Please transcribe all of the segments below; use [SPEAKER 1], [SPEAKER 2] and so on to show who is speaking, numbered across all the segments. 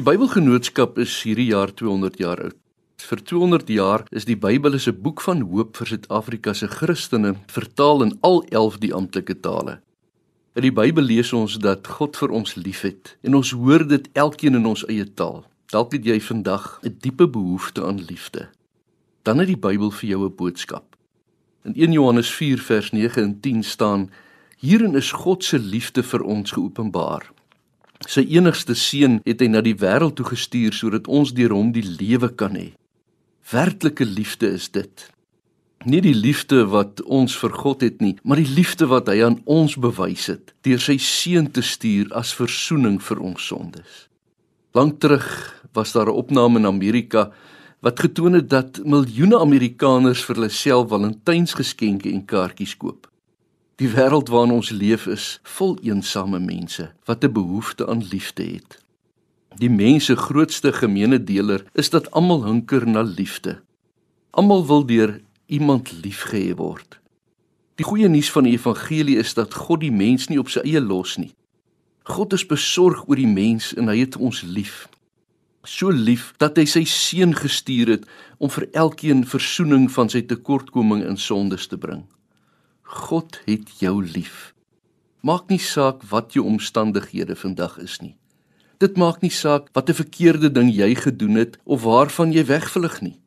[SPEAKER 1] Die Bybelgenootskap is hierdie jaar 200 jaar oud. Vir 200 jaar is die Bybel 'n boek van hoop vir Suid-Afrika se Christene, vertaal in al 11 die amptelike tale. In die Bybel lees ons dat God vir ons liefhet en ons hoor dit elkeen in ons eie taal. Dalk het jy vandag 'n diepe behoefte aan liefde. Dan het die Bybel vir jou 'n boodskap. In 1 Johannes 4 vers 9 en 10 staan: Hierin is God se liefde vir ons geopenbaar. Sy enigste seun het hy na die wêreld toe gestuur sodat ons deur hom die lewe kan hê. Werklike liefde is dit. Nie die liefde wat ons vir God het nie, maar die liefde wat hy aan ons bewys het deur sy seun te stuur as verzoening vir ons sondes. Lank terug was daar 'n opname in Amerika wat getoon het dat miljoene Amerikaners vir hulle self Valentynsgeskenke en kaartjies koop. Die wêreld waarin ons leef is vol eensame mense wat 'n behoefte aan liefde het. Die mense grootste gemeenedeler is dat almal hunker na liefde. Almal wil deur iemand liefgehê word. Die goeie nuus van die evangelie is dat God die mens nie op sy eie los nie. God is besorg oor die mens en hy het ons lief. So lief dat hy sy seun gestuur het om vir elkeen verzoening van sy tekortkoming en sondes te bring. God het jou lief. Maak nie saak wat jou omstandighede vandag is nie. Dit maak nie saak wat 'n verkeerde ding jy gedoen het of waarvan jy wegvlug nie.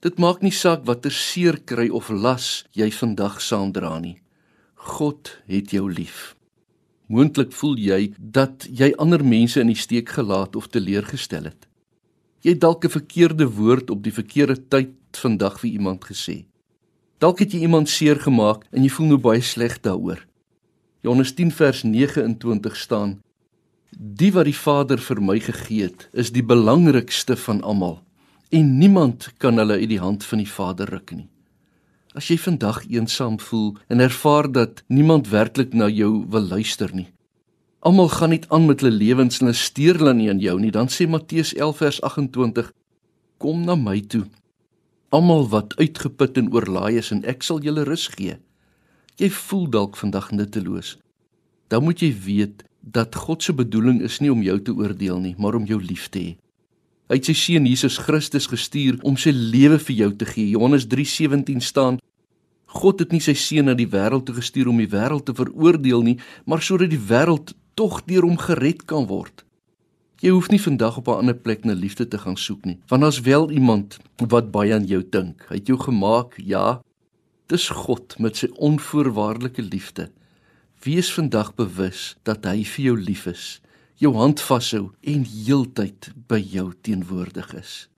[SPEAKER 1] Dit maak nie saak watter seer kry of las jy vandag saamdra nie. God het jou lief. Moontlik voel jy dat jy ander mense in die steek gelaat of teleurgestel het. Jy het dalk 'n verkeerde woord op die verkeerde tyd vandag vir iemand gesê. Dalk het jy iemand seer gemaak en jy voel nou baie sleg daaroor. Johannes 10 vers 29 staan: Die wat die Vader vir my gegee het, is die belangrikste van almal en niemand kan hulle uit die hand van die Vader ruk nie. As jy vandag eensaam voel en ervaar dat niemand werklik na jou wil luister nie. Almal gaan net aan met hulle lewens en hulle steur hulle nie aan jou nie, dan sê Matteus 11 vers 28: Kom na my toe almal wat uitgeput en oorlaai is en ek sal julle rus gee. Jy voel dalk vandag nutteloos. Dan moet jy weet dat God se bedoeling is nie om jou te oordeel nie, maar om jou lief te hê. Hy het sy seun Jesus Christus gestuur om sy lewe vir jou te gee. Johannes 3:17 staan: God het nie sy seun na die wêreld toe gestuur om die wêreld te veroordeel nie, maar sodat die wêreld tog deur hom gered kan word. Jy hoef nie vandag op 'n ander plek na liefde te gaan soek nie, want daar's wel iemand wat baie aan jou dink. Hy het jou gemaak, ja. Dis God met sy onvoorwaardelike liefde. Wees vandag bewus dat hy vir jou lief is, jou hand vashou en heeltyd by jou teenwoordig is.